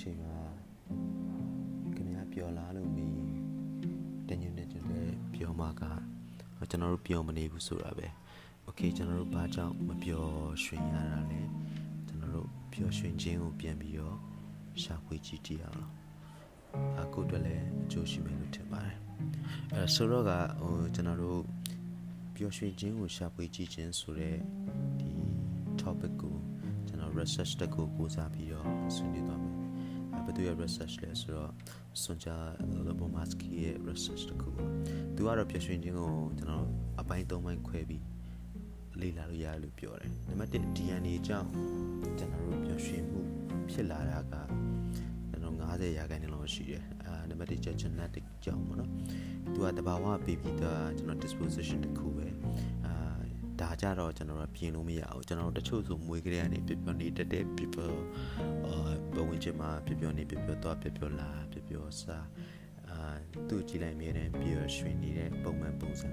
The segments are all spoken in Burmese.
ချိန်မှာခင်ဗျားပျော်လားလို့မေးတညနေတည်းပျော်မှာကကျွန်တော်တို့ပျော်မနေဘူးဆိုတာပဲโอเคကျွန်တော်တို့ဘာကြောင့်မပျော်ရွှင်ရတာလဲကျွန်တော်တို့ပျော်ရွှင်ခြင်းကိုပြန်ပြီးတော့ရှာဖွေကြည့်ကြည့်အောင်အခုတော့လည်းအကျိုးရှိမယ်လို့ထင်ပါတယ်အဲဆိုတော့ကဟိုကျွန်တော်တို့ပျော်ရွှင်ခြင်းကိုရှာဖွေကြည့်ခြင်းဆိုတဲ့ဒီ topic ကိုကျွန်တော် research တက်ကိုပို့စားပြီးတော့ဆွေးနွေးသွားမယ် ဘယ်သူရဲ့ research လဲဆိုတော့စွန်ချာလောဘမတ်စကီရဲ့ research တခုသူကတော့ပျော်ရွှင်ခြင်းကိုကျွန်တော်အပိုင်း၃ပိုင်းခွဲပြီးလေ့လာလို့ရတယ်လို့ပြောတယ်နံပါတ်1 DNA ကြောင့်ကျွန်တော်တို့ပျော်ရွှင်မှုဖြစ်လာတာကကျွန်တော်90ရာခိုင်နှုန်းလောက်ရှိတယ်အာနံပါတ်1 genetic ကြောင့်ပေါ့နော်သူကတဘာဝပေးပြီးတော့ကျွန်တော် disposition တခုပဲအာ ဒါကြတော့ကျွန်တော်တို့ပြင်လို့မရအောင်ကျွန်တော်တို့တချို့ဆိုမွေးကလေးကနေပြပြနေတတဲ့ပြပြအာဘဝင်ချင်မှာပြပြနေပြပြတော့ပြပြလာပြပြစားအာသူ့ကြည့်လိုက်မြဲတယ်ပြရွှင်နေတဲ့ပုံမှန်ပုံစံ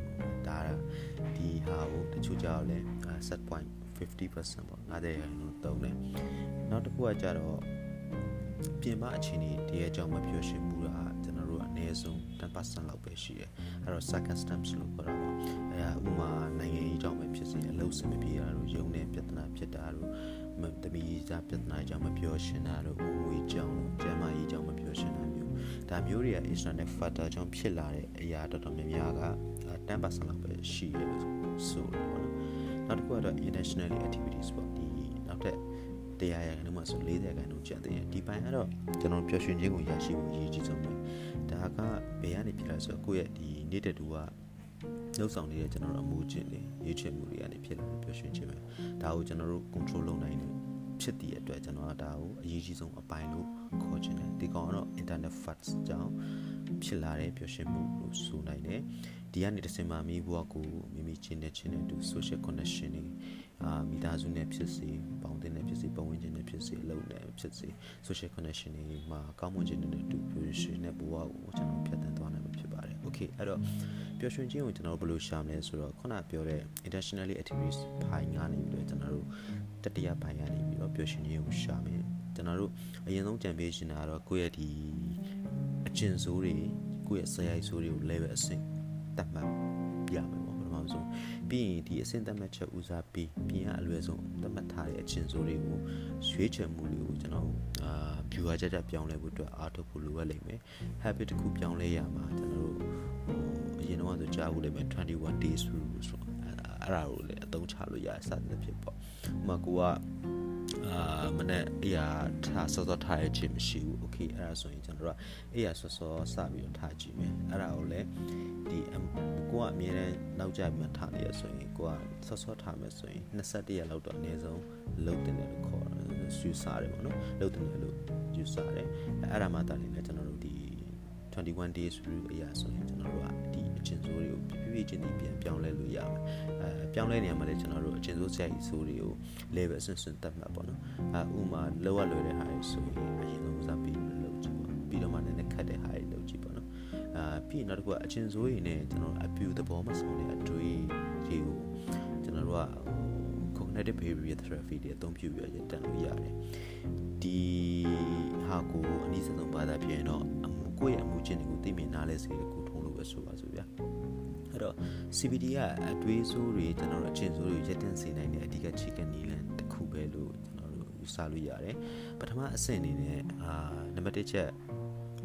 ဒါဒီဟာကိုတချို့ကြောက်လဲ set point 50%ပေါ့90ရာခိုင်နှုန်းသုံးတယ်နောက်တစ်ခုကကြတော့ပြင်ပအခြေအနေတည်းရဲ့အကြောင်းမပြောရှင်းမှုတာကျွန်တော်တို့ အနည်းဆုံး10%လောက်ပဲရှိတယ်အဲ့တော့ circumstance လို့ခေါ်တာပေါ့အဲဥမာနိုင်ငံရေးအကြောင်းပဲဖြစ်စေအလုပ်စမပြေတာတို့ယုံတဲ့ပြဿနာဖြစ်တာတို့တမီးစားပြဿနာအကြောင်းမပြောရှင်းတာတို့ငွေကြောင်းတို့ကျန်းမာရေးအကြောင်းမပြောရှင်းတာမျိုးဒါမျိုးတွေက external factor ကြောင့်ဖြစ်လာတဲ့အရာတော်တော်များများက10%လောက်ပဲရှိရလို့ဆိုတော့ပေါ့နော်နောက်တစ်ခုကတော့ international activities ပေါ့ဒီနောက်ထပ်တရားရခိုင်နှုန်းမှာဆို40ရာခိုင်နှုန်းကျန်သေးတယ်ဒီပိုင်းကတော့ကျွန်တော်ပျော်ရွှင်ခြင်းကိုရရှိဖို့အရေးကြီးဆုံးပဲ ဒါကဘယ်ကနေဖြစ်လာဆိုတော့ကိုယ့်ရဲ့ဒီနေတဲ့တူကလှုပ်ဆောင်နေတဲ့ကျွန်တော်တို့အမှုချင်းတွေရေးချင်မှုတွေကနေဖြစ်လာပျော်ရွှင်ခြင်းပဲဒါကိုကျွန်တော်တို့ control လုပ်နိုင်တယ်ဖြစ်တဲ့အတွက်ကျွန်တော်ကဒါကိုအရေးကြီးဆုံးအပိုင်းလို့ခေါ်ချင်တယ်ဒီကောင်ကတော့ internet facts ကြောင့် ဖြစ်လာတဲ့ပျော်ရွှင်မှုလို့ဆိုနိုင်တယ်ဒီကနေတစ်စင်မှာမိဘကိုမိမိချင်းနဲ့ချင်းနဲ့တူ social connection တွေအာမိသားစုနဲ့ဖြစ်စေပေါင်းတင်နဲ့ဖြစ်စေပတ်ဝန်းကျင်နဲ့ဖြစ်စေအလုပ်နဲ့ဖြစ်စေ social connection တွေမှာကောင်းမွန်ခြင်းနဲ့တူပျော်ရွှင်တဲ့ဘဝကိုကျွန်တော်ဖြတ်သန်းသွားနိုင်မှာဖြစ်ပါတယ် okay အဲ့တော့ပျော်ရွှင်ခြင်းကိုကျွန်တော်ဘယ်လိုရှာမလဲဆိုတော့ခုနပြောတဲ့ internationally activities ဘိုင်းကနေပြီးတော့ကျွန်တော်တို့တတိယဘိုင်းကနေပြီးတော့ပျော်ရွှင်ခြင်းကိုရှာမယ်ကျွန်တော်တို့အရင်ဆုံးကြံပေးရှင်တာကတော့ကိုယ့်ရဲ့ဒီ အကျဉ်းစိုးတွေကိုယ့်ရဲ့ဆရာကြီးစိုးတွေကို level အဆင့်တတ်မှတ်ပြမယ်ပေါ့ပထမဆုံးပြီးရင်ဒီအဆင့်တတ်မှတ်ချက်ဦးစားပေးပြင်ရအလွယ်ဆုံးတတ်မှတ်ထားတဲ့အချင်းစိုးတွေကိုရွေးချယ်မှုတွေကိုကျွန်တော်အာ viewer ကြကြပြောင်းလဲဖို့အတွက်အားထုတ်ဖို့လိုအပ်လိမ့်မယ် habit တစ်ခုပြောင်းလဲရမှာကျွန်တော်တို့ဟိုအရင်တော့ဆိုကြားဖို့လိမ့်မယ်21 days rule ဆိုအဲ့ဒါကိုလည်း အသုံးချလို့ရစသဖြင့်ပေါ့ဥမာကိုကအာမနေ့အေးရထားစောစောထားရခြင်းမရှိဘူးโอเคအဲ့ဒါဆိုရင်ကျွန်တော်တို့ကအေးရစောစောစပြီးတော့ထားကြည့်မယ်အဲ့ဒါကိုလည်းဒီကိုကအမြဲတမ်းနောက်ကျပြီးထားနေရဆိုရင်ကိုကစောစောထားမယ်ဆိုရင်21ရက်လောက်တော့အနည်းဆုံးလုံးတင်တယ်လို့ခေါ်တယ်ယူဆတယ်ပေါ့နော်လုံးတင်တယ်လို့ယူဆတယ်အဲ့ဒါမှတာလည်းကျွန်တော်တို့ဒီ21 days rule အရာဆိုရင်ကျွန်တော်တို့ကဒီ အကျဉ်းစိုးတွေကိုပြပြချင်းဒီပြန်ပြောင်းလဲလို့ရမယ်အဲပြောင်းလဲနေရမှာလေကျွန်တော်တို့အကျဉ်းစိုးဆရာကြီးစိုးတွေကို level အဆင့်ဆင့်တက်မှာပေါ့နော်အဲဥမာလောရလွယ်တဲ့ဟာတွေဆိုရင်အရင်ဆုံးဦးစားပေးလို့လုပ်ကြည့်ပေါ့ပြီးတော့မှလည်းခက်တဲ့ဟာတွေလုပ်ကြည့်ပေါ့နော်အာပြီးနောက်တစ်ခုကအကျဉ်းစိုးတွေနဲ့ကျွန်တော်အပြူသဘောမဆောင်တဲ့အတွေးတွေကိုကျွန်တော်တို့က cognitive behavior therapy တွေအသုံးပြုပြီးရတန်လို့ရတယ်ဒီဟာကိုအနည်းဆုံးဘာသာဖြစ်ရင်တော့ကိုယ့်ရဲ့အမှုချင်းတွေကိုသိမြင်နားလဲစေကိုထုံးလို့ ပဲဆိုပါစို့ဗျာအဲ့တော့ CBD ကအတွေးဆိုးတွေကျွန်တော်တို့အချင်းဆိုးတွေရက်တင်စေနိုင်တဲ့အဓိကခြေကနီးလန်တစ်ခုပဲလို့ကျွန်တော်တို့ယူဆလို့ရတယ်ပထမအဆင့်အနေနဲ့အာနံပါတ်1ချက်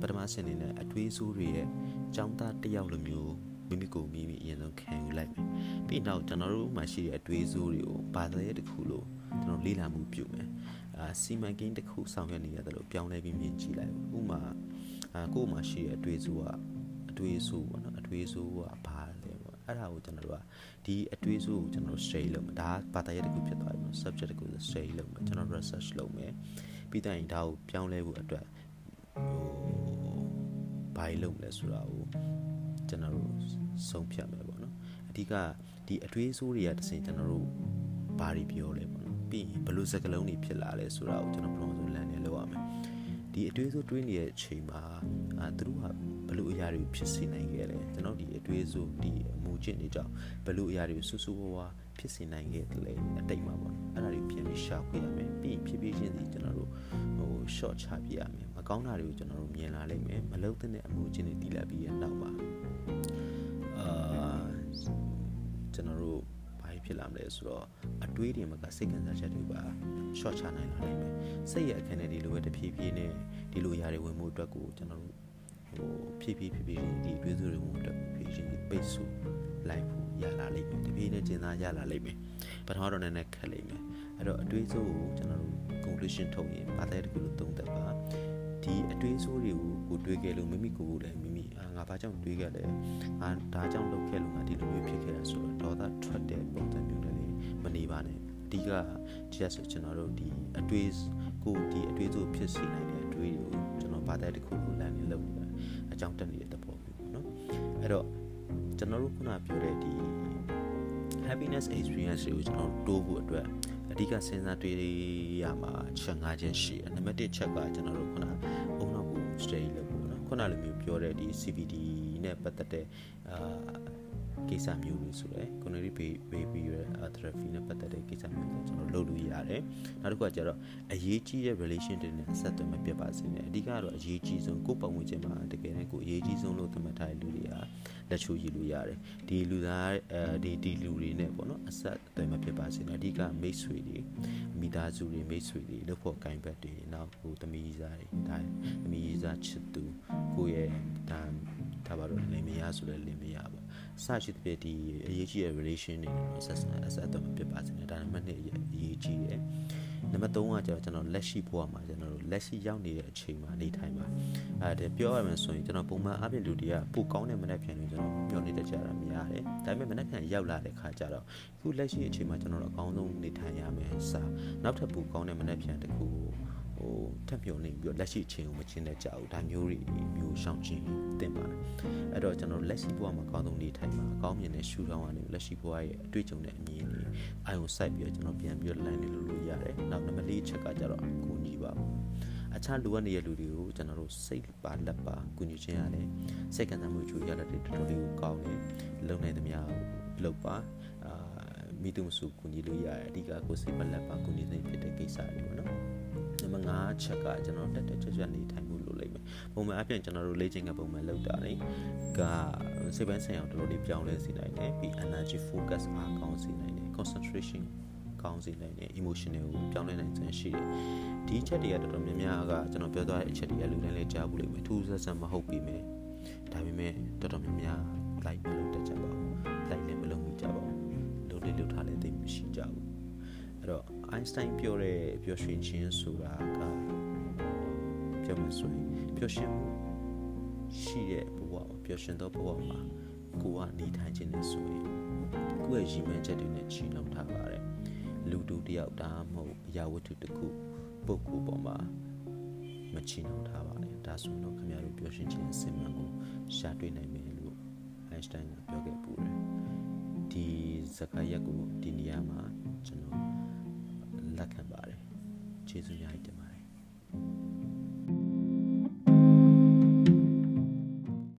ပထမအဆင့်အနေနဲ့အတွေးဆိုးတွေရဲ့ចောင်းသားတစ်ယောက်လိုမျိုးမိမိကိုမိမိအရင်ဆုံးခံယူလိုက်မယ်ပြီးနောက်ကျွန်တော်တို့မှရှိတဲ့အတွေးဆိုးတွေကိုဘာသာရေးတစ်ခုလို့ကျွန်တော်လေ့လာမှုပြုမယ်အာစီမံကိန်းတစ်ခုဆောင်ရွက်နေရတယ်လို့ပြောင်းလဲပြီးမြင်ကြည့်လိုက်ဥပမာအာကို့မှာရှိတဲ့အတွေ့အဆိုကအ တွေ့အဆိုပေါ့နော်အတွေ့အဆိုကဘာလဲပေါ့အဲ့ဒါကိုကျွန်တော်တို့ကဒီအတွေ့အဆိုကိုကျွန်တော်တို့ share လုပ်မယ်ဒါဘာသာရပ်တစ်ခုဖြစ်သွားပြီပေါ့ subject တစ်ခုဆို share လုပ်မယ်ကျွန်တော် research လုပ်မယ်ပြီးတော့ရင်ဒါကိုပြောင်းလဲဖို့အတွက်ဟိုဘာလုပ်မလဲဆိုတာကိုကျွန်တော်တို့ဆုံးဖြတ်မယ်ပေါ့နော်အဓိကဒီအတွေ့အဆိုတွေကတစ်စင်ကျွန်တော်တို့ဘာတွေပြောလဲပေါ့နော်ပြီးရင်ဘယ်လိုစကားလုံးတွေဖြစ်လာလဲဆိုတာကိုကျွန်တော်ပထမဆုံးလမ်းနေလောက်ရမယ် ဒီအတွေးဆိုတွေးနေတဲ့အချိန်မှာအာသူတို့ကဘလို့အရာတွေဖြစ်စေနိုင်ခဲ့လဲကျွန်တော်ဒီအတွေးဆိုဒီအမှုချကျင့်တွေကြောင့်ဘလို့အရာတွေဆူဆူဝါးဝါဖြစ်စေနိုင်ခဲ့တယ်လေအတိတ်မှာပေါ့အဲ့ဒါတွေပြန်ပြီးရှာဖွေရမယ်ပြီးဖြည်းဖြည်းချင်းစီကျွန်တော်တို့ဟို short ချပြရမယ်မကောင်းတာတွေကိုကျွန်တော်တို့မြင်လာလိမ့်မယ်မလုံတဲ့အမှုချင်းတွေတည်လာပြီးရနောက်ပါအာကျွန်တော်တို့ဘာ ဖြစ်လာမလဲဆိုတော့အတွေးတွေမှာကစိတ်ခံစားချက်တွေပါ short ချနိုင်လာနိုင်မယ်စိတ်ရဲ့အခန်းထဲဒီလိုပဲတဖြည်းဖြည်းနဲ့ဒီလိုຢာတွေဝင်မှုအတွက်ကိုကျွန်တော်တို့ဟိုဖြည်းဖြည်းဖြည်းဖြည်းဒီအတွေးစုတွေဝင်မှုအတွက်ဖြည်းဖြည်းပိတ်ဆို့လိုက်ဖို့ရလာလိမ့်မယ်တဖြည်းနဲ့ကျင်သားရလာလိမ့်မယ်ပထမတော့နည်းနည်းခက်လိမ့်မယ်အဲ့တော့အတွေးစုကိုကျွန်တော်တို့ conclusion ထုတ်ရင်ဘာသာတခုလို့သုံးသပ်ပါဒီအတွေးဆိုးတွေကိုကိုတွေးခဲ့လို့မိမိကိုယ်ကိုလည်းမိမိအာ ငါဘာကြောင့်တွေးခဲ့လဲငါဒါကြောင့်လုပ်ခဲ့လို့ငါဒီလိုမျိုးဖြစ်ခဲ့တာဆိုတော့ဒေါသထွက်တဲ့ပုံစံမျိုးတွေမနေပါနဲ့အဓိကဒီကဆိုကျွန်တော်တို့ဒီအတွေးကိုဒီအတွေးဆိုးဖြစ်စေနိုင်တဲ့အတွေးတွေကိုကျွန်တော်ဘာသာတခုလို့လမ်းနေလုပ်နေတာအကြောင်းတက်နေတဲ့သဘောမျိုးပေါ့နော်အဲ့တော့ကျွန်တော်တို့ခုနပြောတဲ့ဒီ happiness experience တွေကိုကျွန်တော်တိုးဖို့အတွက်အဓိကစဉ်းစားတွေးရမှာချက်၅ချက်ရှိတယ်နံပါတ်1ချက်ကကျွန်တော်တို့ခုနအုံနောက်ကို study လုပ်ဖို့နော် ခုနလိုမျိုးပြောတဲ့ဒီ CBD နဲ့ပတ်သက်တဲ့အာကိစ္စမျိုးတွေဆိုတော့ coronary baby therapy နဲ့ပတ်သက်တဲ့ကိစ္စမျိုးတွေကျွန်တော်လုပ်လို့ရတယ်နောက်တစ်ခုကကျတော့အရေးကြီးတဲ့ relation တွေနဲ့ဆက်သွယ်မပြတ်ပါစေနဲ့အဓိကတော့အရေးကြီးဆုံးကိုယ်ပတ်ဝန်းကျင်မှာတကယ်တမ်းကိုအရေးကြီးဆုံးလို့သတ်မှတ်ထားတဲ့လူတွေကလက်ချိုးရည်လို့ရတယ်ဒီလူသားအဲဒီဒီလူတွေနဲ့ပေါ့နော်အဆက်အသွယ်မပြတ်ပါစေနဲ့အဓိကမိတ်ဆွေတွေ မိသားစုတွေမိတ်ဆွေတွေလို့ဖို့ကင်ဘက်တွေနောက်ဟိုသမီးစားတွေဒါသမီးစားချစ်သူကိုယ့်ရဲ့ဒါဒါပါတော့လင်မယားဆိုလဲလင်မယားပေါ့စရှိတဲ့ပြဒီအရေးကြီးတဲ့ relation တွေနော်ဆက်ဆက်အဆက်အသွယ်မပြတ်ပါစေနဲ့ဒါနံပါတ်2အရေးကြီးတယ် နံပါတ်3ကကျတော့ကျွန်တော်လက်ရှိဘဝမှာကျွန်တော်တို့လက်ရှိရောက်နေတဲ့အချိန်မှာနေထိုင်ပါအဲပြောရမယ်ဆိုရင်ကျွန်တော်ပုံမှန်အပြင်လူတွေကပိုကောင်းတဲ့မနက်ဖြန်တွေကျွန်တော်မျှော်လင့်တတ်ကြတာများတယ်ဒါပေမဲ့မနက်ဖြန်ရောက်လာတဲ့ခါကျတော့ခုလက်ရှိအချိန်မှာကျွန်တော်တို့အကောင်းဆုံးနေထိုင်ရမယ်စာနောက်ထပ်ပိုကောင်းတဲ့မနက်ဖြန်တစ်ခုကိုဟိုထပ်ပြောနေပြီးတော့လက်ရှိအချိန်ကိုမချင်းတဲ့ကြဘူးဒါမျိုးတွေမျိုးရှောင်ခြင်းတင်ပါတယ်အဲ့တော့ကျွန်တော်လက်ရှိဘဝမှာအကောင်းဆုံးနေထိုင်မှာအကောင်းမြင်တဲ့ရှူထောင်းကနေလက်ရှိဘဝရဲ့အတွေ့အကြုံနဲ့အမြင်တွေ အာရုံစိုက်ပြီးတော့ကျွန်တော်ပြန်ပြီးတော့ line လေးလုပ်လို့ရတယ်နောက်နံပါတ်၄ချက်ကကြတော့ကိုညီပါဘူးအခြားလိုအပ်နေတဲ့လူတွေကိုကျွန်တော်တို့စိတ်ပါလက်ပါကူညီခြင်းရတယ်စိတ်ကံစားမှုချိုရတဲ့တော်တော်လေးကိုကောင်းတယ်လုံနိုင်သမျှလုပ်ပါအာမိသူမစုကူညီလို့ရတယ်အဓိကကိုစိတ်ပါလက်ပါကူညီနေဖြစ်တဲ့ကိစ္စတွေပေါ့နော်နံပါတ်5ချက်ကကျွန်တော်တက်တက်ကြွကြွနေထိုင်မှု လို့လိမ့်မယ်ပုံမှန်အပြင်ကျွန်တော်တို့လေ့ကျင့်ကပုံမှန်လုပ်တာလေကစိတ်ပိုင်းဆိုင်ရာတော်တော်လေးပြောင်းလဲစေနိုင်တယ်ပြီး energy focus အားကောင်းစေနိုင်တယ် concentration ကောင်းစေနိုင်တယ် emotional ကိုပြောင်းလဲနိုင်ခြင်းရှိတယ်ဒီချက်တွေကတော်တော်များများကကျွန်တော်ပြောသွားတဲ့အချက်တွေကလူတိုင်းလည်းကြားဘူးလိမ့်မယ်ထူးဆန်းဆန်းမဟုတ်ပြီမယ်ဒါပေမဲ့တော်တော်များများ like မလုပ်တတ်ကြပါဘူး like လည်းမလုပ်မိကြပါဘူးလုပ်လေးလုပ်ထားလည်းသိမရှိကြဘူးအဲ့တော့ Einstein ပြောတဲ့ပျော်ရွှင်ခြင်းဆိုတာက ပြောမှဆိုရင်ပျော်ရွှင်မှုရှိတဲ့ဘဝပျော်ရွှင်သောဘဝမှာကိုကနေထိုင်ခြင်းနဲ့ဆိုရင်ကိုယ့်ရဲ့ရည်မှန်းချက်တွေနဲ့ချီနှောင်ထားပါတယ်လူတူတယောက်ဒါမှမဟုတ်အရာဝတ္ထုတစ်ခုပုဂ္ဂိုလ်ပေါ်မှာမချီနှောင်ထားပါနဲ့ဒါဆိုတော့ခင်ဗျားတို့ပျော်ရွှင်ခြင်းအစစ်မှန်ကိုရှာတွေ့နိုင်မယ်လို့ Einstein ကပြောခဲ့ပူတယ်ဒီစကားရက်ကိုဒီနေရာမှာကျွန်တော်လက်ခံပါတယ်ကျေးဇူးများတင်ပါတယ်